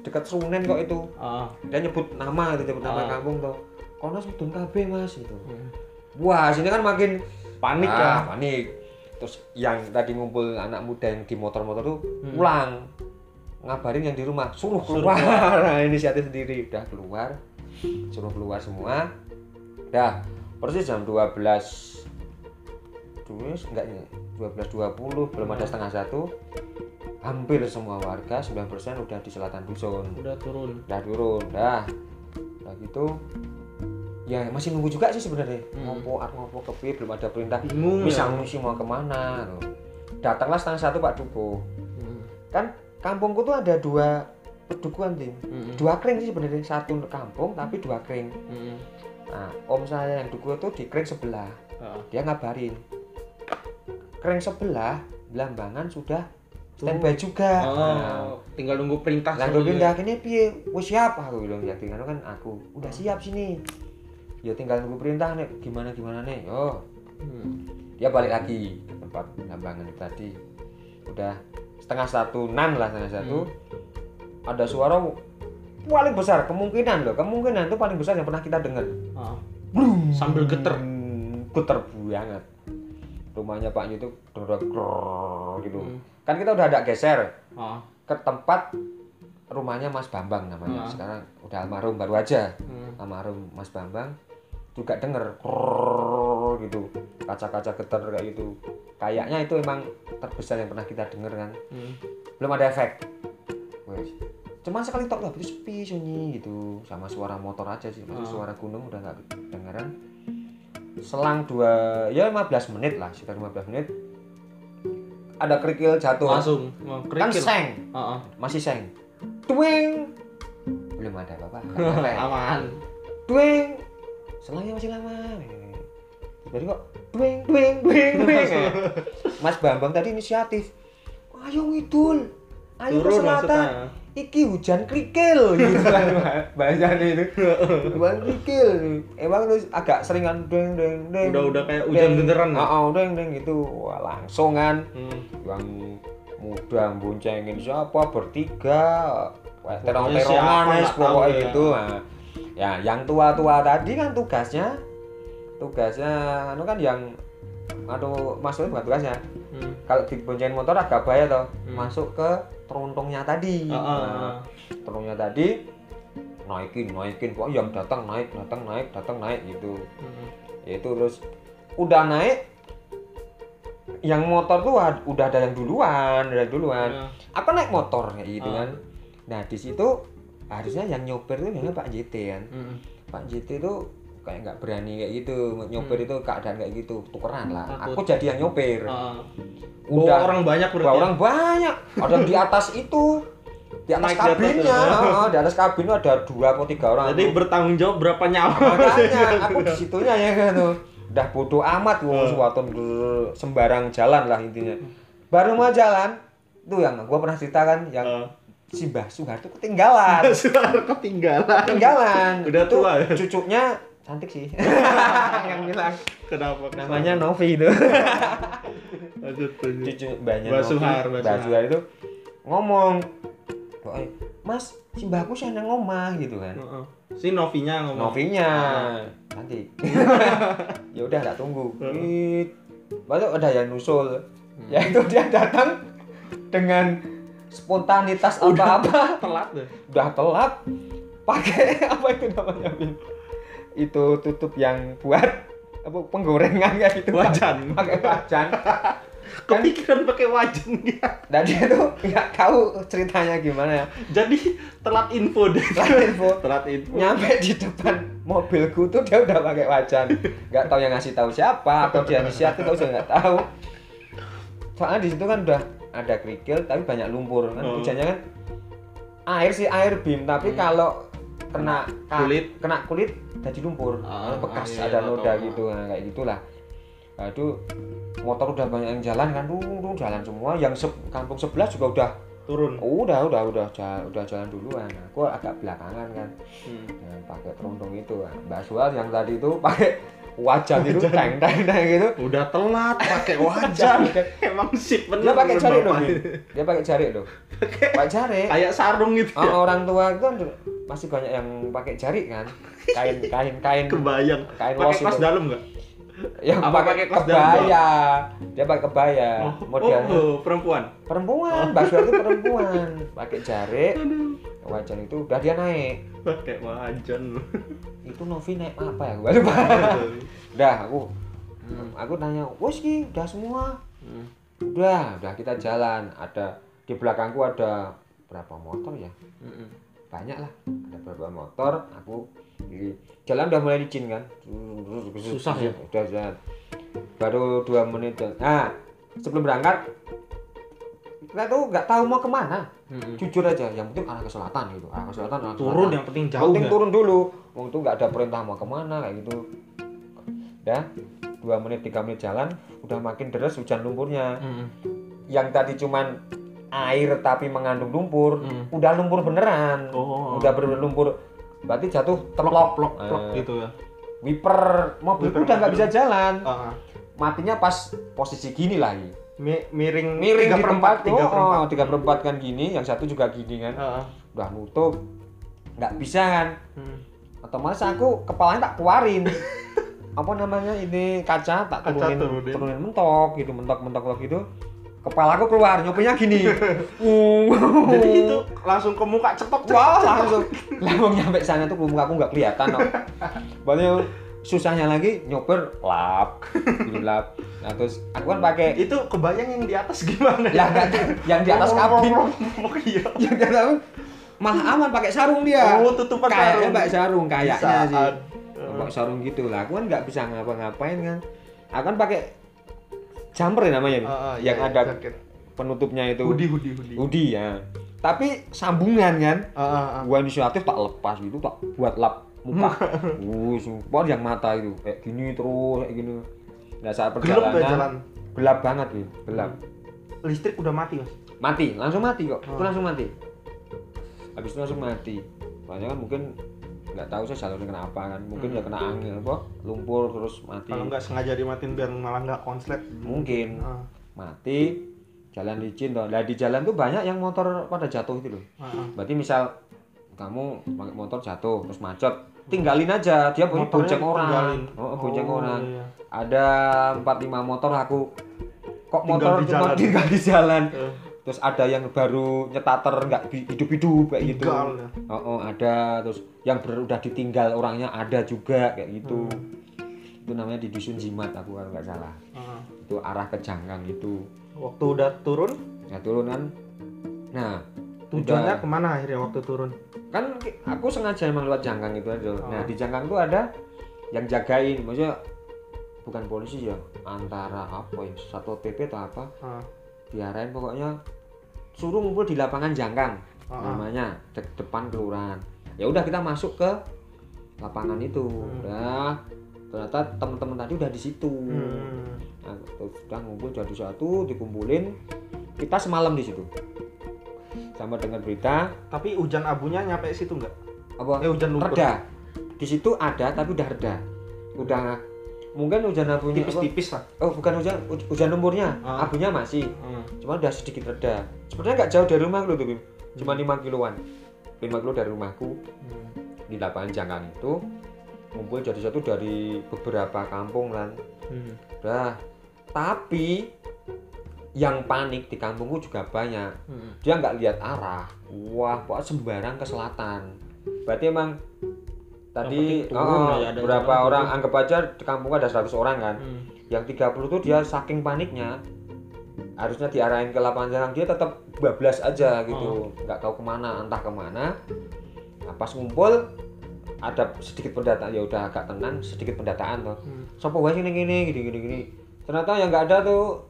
dekat Sunen kok itu Ah. dia nyebut nama itu nyebut nama Ah. kampung tuh kono sedun kabeh mas itu Hmm. wah sini kan makin Panik ah, ya. panik terus yang tadi ngumpul anak muda yang di motor-motor tuh Hmm. pulang ngabarin yang di rumah suruh Suruh keluar (laughs) nah, inisiatif sendiri udah keluar suruh keluar semua dah persis jam 12 Dues enggak ya 12.20 belum ada setengah satu hampir semua warga 9% udah di selatan dusun Udah turun. udah turun dah udah gitu ya masih nunggu juga sih sebenarnya Hmm. ngopo ar ngopo kepi belum ada perintah Bingung bisa ya. mau ke mana loh. datanglah setengah satu Pak Duko Hmm. kan kampungku tuh ada dua pedukuhan tim Mm-mm. dua kering sih sebenarnya satu kampung tapi dua kering Mm-mm. nah om saya yang duku itu di kering sebelah Ah. dia ngabarin kering sebelah Belambangan sudah standby juga nah, Oh, tinggal nunggu perintah sebenarnya. gue pindah kene piye? Wis siap aku bilang ya tinggal kan aku. Udah siap sini. Ya tinggal nunggu perintah nih gimana gimana nih. Oh, Hmm. dia balik lagi ke tempat lambangan tadi. Udah setengah satu nan lah setengah satu. Ada suara paling besar kemungkinan loh kemungkinan itu paling besar yang pernah kita dengar Ah. Sambil geter. Hmm, geter banget rumahnya Pak itu dorok gitu Hmm. kan kita udah ada geser Oh. ke tempat rumahnya Mas Bambang namanya Ah. sekarang udah almarhum baru aja Hmm. almarhum Mas Bambang juga denger krrrr gitu kaca-kaca getar kayak gitu kayaknya itu emang terbesar yang pernah kita denger kan Hmm. belum ada efek Wes. cuman sekali tok lah itu sepi sunyi gitu sama suara motor aja sih masih suara gunung udah nggak dengeran selang dua ya 15 menit lah sekitar 15 menit ada kerikil jatuh Langsung oh, kan seng Heeh. masih seng Dueng belum ada apa-apa. Aman. dueng selangnya masih lama. Jadi kok dueng dueng dueng dueng Mas Bambang tadi inisiatif. Ayo ngidul ayo ke Turun selatan. maksudnya. iki hujan krikil gitu (laughs) kan bahasanya itu. Hujan krikil emang lu agak seringan dueng dueng dueng Udah udah kayak hujan beneran. ya? oh, dueng dueng gitu. Wah, langsung kan. Hmm. yang muda boncengin siapa? Bertiga. Nggak tahu pokoknya ya. gitu. Nah, ya yang tua-tua tadi kan tugasnya tugasnya anu kan yang aduh maksudnya bukan tugasnya Hmm. kalau diboncengin motor agak bahaya toh Hmm. masuk ke terontongnya tadi Ah, ah, Nah, ah. terontongnya tadi naikin naikin pokoknya yang datang naik datang naik datang naik gitu Hmm. ya itu terus udah naik yang motor tuh udah ada yang duluan ada yang duluan Ya. aku naik motor kayak gitu Ah. kan nah di situ harusnya yang nyoper tuh yang Pak JT kan Hmm. Pak JT itu kayak nggak berani kayak gitu nyoper itu keadaan kayak gitu tukeran lah Takut. aku jadi yang nyoper Ah. udah Bawa orang banyak berarti. bawa ya? orang banyak ada di atas itu di atas Naik di atas kabinnya ya. heeh, di atas kabin itu ada dua atau tiga orang Jadi bertanggung jawab berapa nyawa? makanya (laughs) aku di situnya ya kan tuh udah bodoh amat wong Hmm. suatu sembarang jalan lah intinya baru mau jalan tuh yang gua pernah ceritakan yang Ah. Si Mbah Soeharto ketinggalan Suara ketinggalan. ketinggalan Udah Itu tua ya? cucunya cantik sih (laughs) yang bilang Kenapa? namanya Novi itu (laughs) Lanjut, lanjut. cucu mbahnya Mbah Suhar, Mbah Suhar. Itu ngomong pokoknya mas si mbahku sih yang ngomah gitu kan Heeh. Si Novinya ngomong. Novinya cantik. (laughs) ya udah tak tunggu. Baru ada yang nusul. Hmm. Ya itu dia datang dengan spontanitas apa-apa. (laughs) Telat deh. udah telat. Pakai (laughs) apa itu namanya? Bin? Itu tutup yang buat apa penggorengan kayak gitu. Wajan. Pakai wajan. (laughs) Kepikiran pakai wajan dia. dan dia tuh nggak tahu ceritanya gimana ya. Jadi telat info deh. Telat info. Telat info. nyampe di depan mobilku tuh dia udah pakai wajan nggak tahu yang ngasih tahu siapa atau dia inisiatif tahu saya nggak tahu soalnya di situ kan udah ada kerikil tapi banyak lumpur kan Oh. hujannya kan air sih air bim tapi Hmm. kalau kena Kulit. kena kulit jadi lumpur Ah, bekas ah, iya, ada noda tahu. gitu nah, kayak gitulah aduh motor udah banyak yang jalan kan tuh, tuh jalan semua yang se- kampung sebelah juga udah Turun. udah udah udah ja- udah jalan duluan aku agak belakangan kan Hmm. yang pakai kerudung itu Nah, Mbak Sual yang tadi itu pakai wajan itu teng teng teng gitu Udah telat pakai (laughs) wajan. Emang sip bener. dia pakai jari loh. Bin. dia pakai jari loh pakai jari Kayak sarung gitu ya. Oh, orang tua itu kan masih banyak yang pakai jari kan kain kain kain Kebayang. kain Pakai kaos dalam enggak? yang Apa pakai kebaya dia pakai kebaya Oh, modelnya oh, perempuan. perempuan Mbak Sual itu perempuan (laughs) pakai jari wajan itu udah dia naik (laughs) Pakai wajan. itu Novi naik apa ya? Gue lupa. Udah aku. Aku nanya wes ki udah semua? Hmm. udah udah kita jalan. Ada di belakangku ada berapa motor ya? Mm-mm. banyak lah. Ada beberapa motor aku jalan udah mulai licin kan? Susah ya? udah jalan. Baru dua menit nah sebelum berangkat kita tuh nggak tahu mau ke mana Mm-mm. jujur aja yang penting arah ke selatan gitu arah ke selatan arah Turun selatan. yang penting jauh penting ya. turun dulu itu nggak ada perintah mau ke mana kayak gitu dah dua menit tiga menit jalan udah makin deres hujan lumpurnya Mm-mm. yang tadi cuman air tapi mengandung lumpur Mm. udah lumpur beneran Oh. udah bener lumpur berarti jatuh terlok plok plok Eh, gitu ya. wiper mobil Wiper udah nggak bisa jalan Ah, matinya pas posisi gini lagi mi- miring miring tiga perempat tiga oh, perempat. tiga perempat kan gini yang satu juga gini kan Ah, udah nutup nggak bisa kan hmm. otomatis aku kepalanya tak keluarin (laughs) apa namanya ini kaca tak Kaca turunin turunin. turunin mentok gitu mentok mentok gitu kepala aku keluar nyopenya gini (laughs) Uh. Jadi itu langsung ke muka cetok cetok. Wah, cetok. langsung langsung nyampe sana tuh muka aku nggak kelihatan no. Banyak (laughs) susahnya lagi nyoper lap, lap. Nah terus aku kan pakai Itu kebayang yang di atas gimana? yang nggak yang di atas kabin, Oh iya. yang di atas malah aman pakai sarung dia. Oh, tutupan kayaknya sarung. pakai sarung kayaknya Bisaan. sih. Pakai sarung gitu lah. Aku kan nggak bisa ngapa-ngapain kan. Aku kan pakai jumper ya namanya Ah, ah, yang iya, ada jaket. penutupnya itu. Hoodie hoodie hoodie. Hoodie ya. Tapi sambungan kan. Ah, ah, ah. gua inisiatif tak lepas gitu tak buat lap muka wuh sumpah (laughs) yang mata itu. Kayak gini terus kayak gini. Nah saat Gelap perjalanan ya jalan. gelap banget gitu gelap. Listrik udah mati, Mas. mati langsung mati kok. Itu Oh. langsung mati. Habis itu langsung mati. Soalnya kan mungkin nggak tahu saya jalurnya kenapa kan. Mungkin ya kena angin apa lumpur terus mati. Kalau nggak sengaja dimatiin biar malah nggak konslet. mungkin. Ah, mati jalan licin toh. Nah di jalan tuh banyak yang motor pada jatuh itu loh. Ah, ah. Berarti misal kamu pakai motor jatuh terus macet, tinggalin aja dia Motornya bonceng orang. tinggalin. Oh, bonceng Oh, orang. iya. Ada 4 5 motor aku kok Tinggal motor di cuma jalan. tinggal di jalan. Eh, Terus ada yang baru nyetater nggak bi- hidup-hidup kayak gitu. Tinggal ya. Oh, oh, ada terus yang ber, udah ditinggal orangnya ada juga kayak gitu. Hmm. Itu namanya di dusun jimat aku kalau nggak salah. ah. Itu arah ke Jangkang gitu. Waktu udah turun, Ya turun kan. Nah, tujuannya udah- ke mana akhirnya waktu turun? Kan aku sengaja emang lewat jangkang itu aja Oh. nah di jangkang tuh ada yang jagain maksudnya bukan polisi ya antara apa ya satu pp atau apa Ah, diarahin pokoknya suruh ngumpul di lapangan jangkang ah. namanya de- depan kelurahan ya udah kita masuk ke lapangan itu Hmm. udah ternyata teman-teman tadi udah di situ Hmm. nah, terus udah ngumpul jadi satu dikumpulin kita semalam di situ sama dengar berita Tapi hujan abunya nyampe situ nggak? apa Eh hujan lumpur. reda di situ ada tapi udah reda udah mungkin hujan abunya? Tipis-tipis lah. oh bukan hujan huj- hujan lumpurnya Ah. abunya masih Hmm. cuma udah sedikit reda sebenarnya nggak jauh dari rumah lu tuh Bim cuma 5 kiloan 5 kilo dari rumahku Hmm. di lapangan jangkang itu ngumpul jadi satu dari beberapa kampung kan Hmm. udah tapi yang panik di kampungku juga banyak Hmm. dia nggak lihat arah wah pokoknya sembarang ke selatan berarti emang tadi oh, ya, ada berapa orang turun. anggap aja di kampung ada 100 orang kan Hmm. yang 30 tuh dia saking paniknya harusnya diarahin ke lapangan jalan dia tetap bablas aja gitu Oh. nggak tahu ke mana entah ke mana nah, pas ngumpul ada sedikit pendataan ya udah agak tenang sedikit pendataan tuh Hmm. sopo wae sini gini gini gini gini ternyata yang nggak ada tuh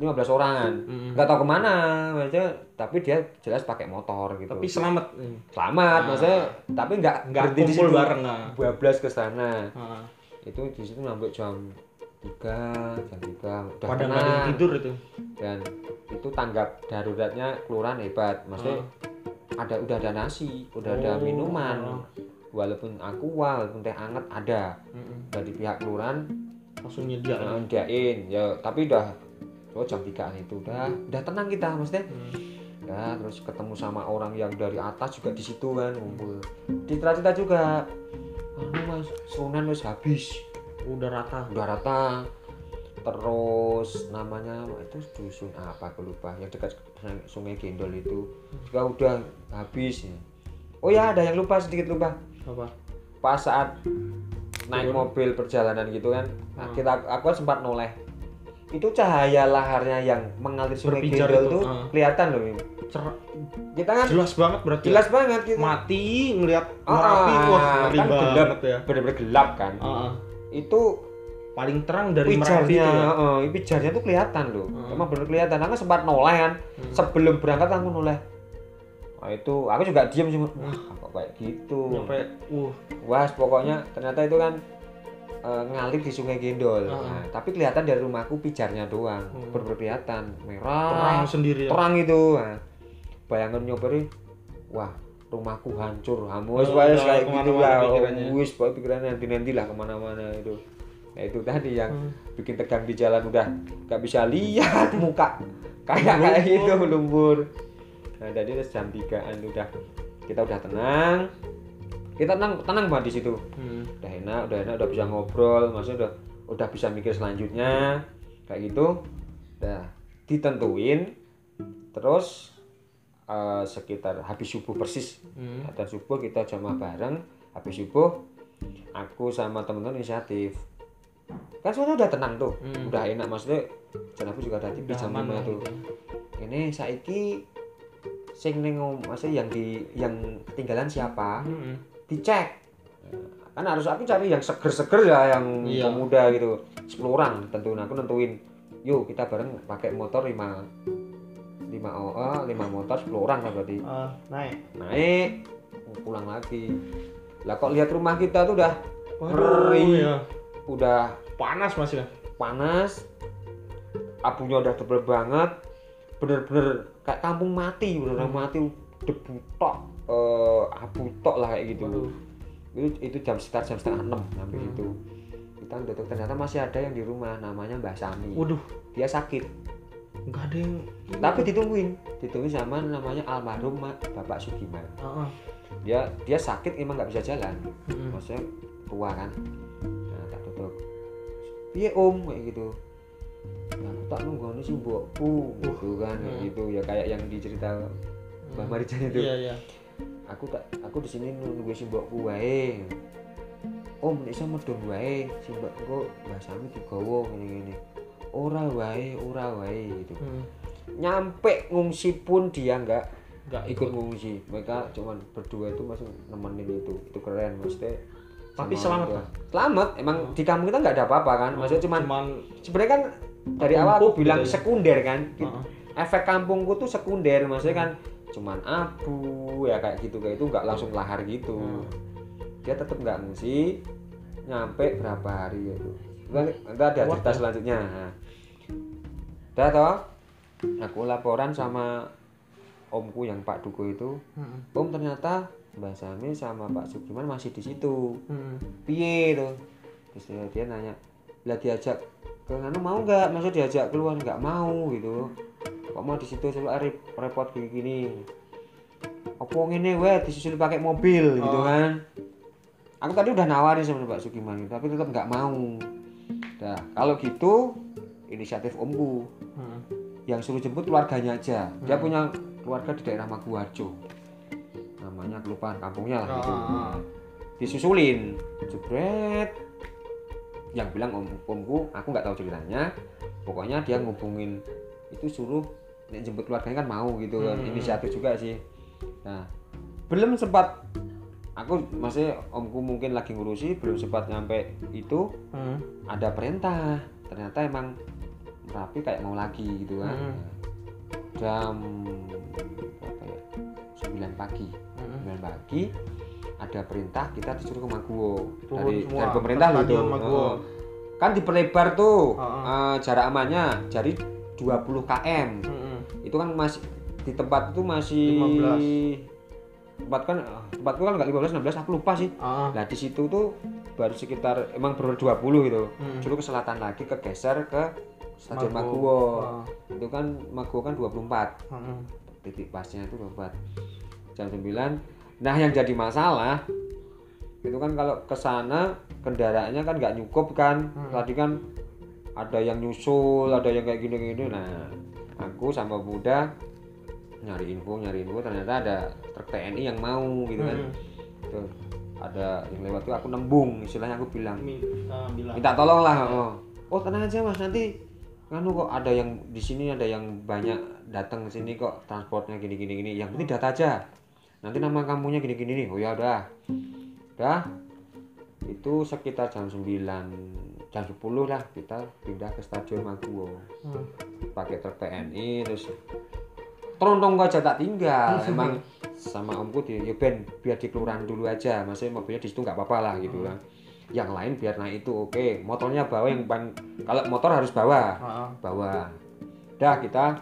15 orangan Hmm. nggak tahu ke mana maksudnya tapi dia jelas pakai motor gitu Tapi selamat. Selamat Ah. maksudnya tapi nggak Nggak di kumpul situ bareng ah. bablas ke sana Ah. itu di situ sampai jam 3 jam 3 udah Pada nggak ada tidur itu. dan itu tanggap daruratnya kelurahan hebat maksudnya ada udah ada nasi udah ada Oh. minuman walaupun aqua walaupun teh anget ada Hmm. dari pihak kelurahan Langsung nyediain. Nah, nyediain ya tapi udah oh jam 3 itu. Udah udah tenang kita maksudnya. Hmm. ya terus ketemu sama orang yang dari atas juga di situ kan ngumpul. Cerita-cerita juga. Anu mas sunan wis habis. Udah rata. udah rata. Terus namanya itu dusun apa aku lupa. Yang dekat sungai Gendol itu. Juga udah habis. Ya. oh ya ada yang lupa sedikit lupa. Apa? pas saat naik mobil perjalanan gitu kan nah, Hmm. kita aku kan sempat noleh itu cahaya laharnya yang mengalir sungai Berpijar Gendol itu, tuh ah. kelihatan loh Mim. Cer- kita kan jelas banget berarti. jelas banget gitu Mati ngelihat Ah, Merapi wah ngeri kan gelap ya. bener-bener gelap kan Ah, ah. itu paling terang dari Merapi itu ya. heeh, pijarnya tuh kelihatan loh Hmm. emang bener kelihatan aku sempat noleh kan Hmm. sebelum berangkat aku noleh nah, itu aku juga diem sih wah kok kayak gitu Nyampe uh wah pokoknya ternyata itu kan eh, ngalir di sungai Gendol Ah. Nah, tapi kelihatan dari rumahku pijarnya doang Hmm. kelihatan terang merah sendiri ya. terang itu nah, bayangan wah rumahku hancur hamus Oh, kayak gitu lah oh, wis pokoknya pikirannya nanti nanti lah ke mana-mana itu ya itu tadi yang Hmm. bikin tegang di jalan udah nggak bisa lihat muka (laughs) kayak kayak Lumpur. itu lumpur nah terus jam 3an udah kita udah tenang kita tenang tenang banget di situ Hmm. udah enak udah enak udah bisa ngobrol maksudnya udah udah bisa mikir selanjutnya kayak gitu udah ditentuin terus eh, sekitar habis subuh persis Hmm. dan subuh kita jamaah bareng habis subuh aku sama temen-temen inisiatif kan semuanya udah tenang tuh Hmm. udah enak maksudnya dan aku juga Udah lima lah tuh gitu. ini saiki sing ning om- maksudnya yang di yang ketinggalan siapa Hmm. Dicek kan harus aku cari yang seger-seger ya yang Iya. pemuda gitu 10 orang tentuin aku nentuin yuk kita bareng pakai motor 5 5 oh, 5 motor 10 orang lah berarti Ah, naik. naik pulang lagi lah kok lihat rumah kita tuh udah Waduh, Ngeri. ya. udah Panas mas ya. panas abunya udah tebel banget bener-bener kayak kampung mati bener-bener mati debu tok eh, abu tok lah kayak gitu. Waduh. itu, itu jam sekitar jam setengah enam sampai Hmm. itu kita udah ternyata masih ada yang di rumah namanya Mbak Sami. Waduh, dia sakit. Nggak ada yang. tapi ditungguin ditungguin sama namanya almarhum Ma- Bapak Sugiman. Ah, ah. dia dia sakit emang nggak bisa jalan. Hmm. maksudnya tua kan. Nah tak tutup. Piye om? Kayak gitu. Nah aku tak nunggu sih mbokku gitu kan Hmm. gitu. Ya kayak yang dicerita Mbak Marijan itu Iya iya. aku tak aku di sini nunggu si mbokku wae. Om nek iso medun wae si mbokku Mbak Sami digawa ngene-ngene. Ora wae ora wae gitu. Hmm. nyampe ngungsi pun dia nggak Nggak ikut ngungsi. Mereka cuman berdua itu masih nemenin itu. Itu keren maksudnya Tapi sama selamat, gua. selamat emang di kampung kita nggak ada apa-apa kan? Maksudnya cuman Cuman. sebenarnya kan dari awal aku Tumpuk bilang gitu ya. sekunder kan. Ah, efek kampungku tuh sekunder maksudnya kan cuman abu ya kayak gitu kayak itu nggak langsung lahar gitu Hmm. dia tetap nggak ngungsi nyampe berapa hari itu nanti nanti ada cerita ya? selanjutnya nah. udah toh aku laporan sama omku yang Pak Duko itu Hmm. om ternyata Mbak Sami sama Pak Sugiman masih di situ Hmm. piye tuh terus dia, dia nanya lah diajak ke anu mau nggak maksud diajak keluar nggak mau gitu kok mau di situ coba rep- repot gini gini. Apa ngene weh disusul pakai mobil gitu Oh. kan? Aku tadi udah nawarin sama Pak Sugiman tapi tetap nggak mau. Nah kalau gitu inisiatif omku Hmm. yang suruh jemput keluarganya aja. Dia Hmm. punya keluarga di daerah Maguwarjo. Namanya kelupaan kampungnya lah gitu. Ah, ah. disusulin. Jebret. Yang bilang om omku aku nggak tahu ceritanya. Pokoknya dia ngubungin itu suruh nek jemput keluarganya kan mau gitu kan Hmm. inisiatif juga sih. Nah belum sempat aku masih omku mungkin lagi ngurusi belum sempat nyampe itu Hmm. ada perintah. Ternyata emang Merapi kayak mau lagi gitu kan. Hmm. jam berapa ya? 9 pagi. Hmm. 9 pagi ada perintah kita disuruh ke Maguwo. Dari, semua. dari pemerintah gitu. kan diperlebar tuh Heeh. eh, jarak amannya. Jadi 20 km Hmm. itu kan masih di tempat itu masih 15. tempat kan eh, tempatku kan nggak 15 16 aku lupa sih Ah, ah. nah di situ tuh baru sekitar emang baru 20 gitu Hmm. dulu ke selatan lagi kegeser ke stadion Maguwo. Maguwo Ah. itu kan Maguwo kan 24 Hmm. titik pasnya itu 24 jam 9 nah yang jadi masalah itu kan kalau ke sana kendaraannya kan nggak nyukup kan Hmm. tadi kan ada yang nyusul ada yang kayak gini-gini. Nah aku sama Buddha nyari info nyari info. Ternyata ada truk TNI yang mau gitu kan. Hmm. Tuh, ada yang lewat tuh aku nembung istilahnya aku bilang. Mi- ah, bilang. minta tolong lah oh. oh tenang aja mas. Nanti nganu kok ada yang di sini ada yang banyak datang ke sini kok transportnya gini gini gini yang penting data aja. Nanti nama kamunya gini gini nih. Oh ya udah. Udah. Itu sekitar jam 9 jam 10 lah kita pindah ke stadion Maguwo. Hmm. pakai truk TNI terus terontong aja tak tinggal. (laughs) Emang sama omku di ya ben biar di kelurahan dulu aja. Maksudnya mobilnya di situ nggak apa-apa lah gitu kan yang lain biar naik itu oke. Motornya bawa yang paling kalau motor harus bawa. Ah. bawa. Dah kita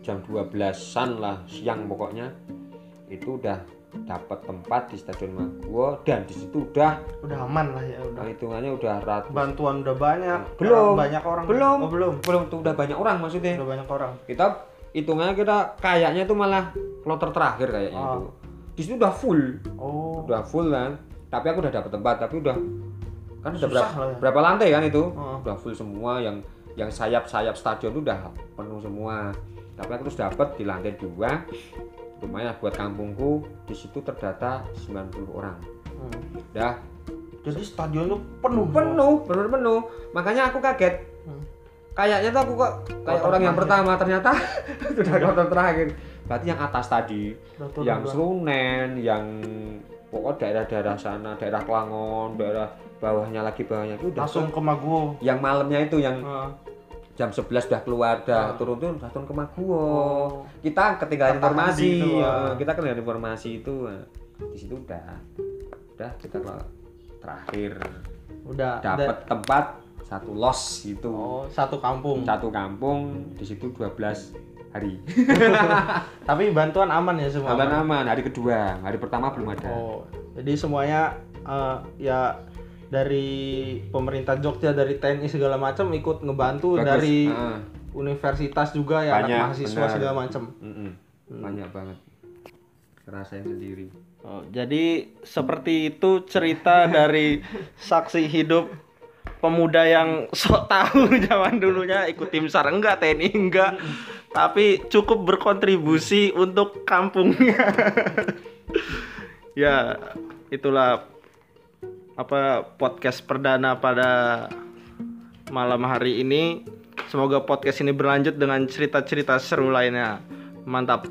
jam 12-an lah siang pokoknya. Itu udah dapat tempat di stadion Maguwo dan di situ udah Udah aman lah ya udah. hitungannya udah ratus Bantuan udah banyak. Belum. Banyak orang. Belum. Oh, belum. belum tuh udah banyak orang maksudnya Udah banyak orang. kita hitungannya kita kayaknya itu malah kloter terakhir kayaknya itu di situ udah full Oh. udah full kan tapi aku udah dapet tempat tapi udah kan udah berapa, lah ya. berapa lantai kan itu Heeh. udah full semua yang yang sayap-sayap stadion itu udah penuh semua tapi aku terus dapet di lantai dua lumayan buat kampungku di situ terdata 90 orang Hmm. dah Jadi stadion itu penuh. penuh bener penuh makanya aku kaget Hmm. kayaknya tuh aku kok kayak orang yang pertama ternyata (laughs) sudah kloter terakhir berarti yang atas tadi Kloter yang. Srunen yang pokok daerah-daerah sana daerah Klangon daerah bawahnya lagi bawahnya itu udah langsung ke Maguwo. yang malamnya itu yang Heeh. Jam 11 udah keluar dah Ah. turun turun udah turun ke Maguwo Oh. kita ketinggalan Ketahan informasi itu, ya, ah. kita ketinggalan informasi itu nah, di situ udah udah kita terakhir Udah. dapat tempat satu los gitu Oh, satu kampung. satu kampung di situ 12 hari (laughs) Tapi bantuan aman ya semua. aman aman hari kedua hari pertama belum ada Oh, jadi semuanya eh, ya dari pemerintah Jogja, dari TNI segala macam ikut ngebantu Bagus. dari Heeh. universitas juga ya Banyak, anak mahasiswa benar. segala macam. Mm-mm. banyak banget ngerasain sendiri Oh, jadi seperti itu cerita (laughs) dari saksi hidup pemuda yang sok tahu (laughs) zaman dulunya ikut tim SAR enggak TNI enggak tapi cukup berkontribusi untuk kampungnya (laughs) ya itulah apa podcast perdana pada malam hari ini. Semoga podcast ini berlanjut dengan cerita-cerita seru lainnya. Mantap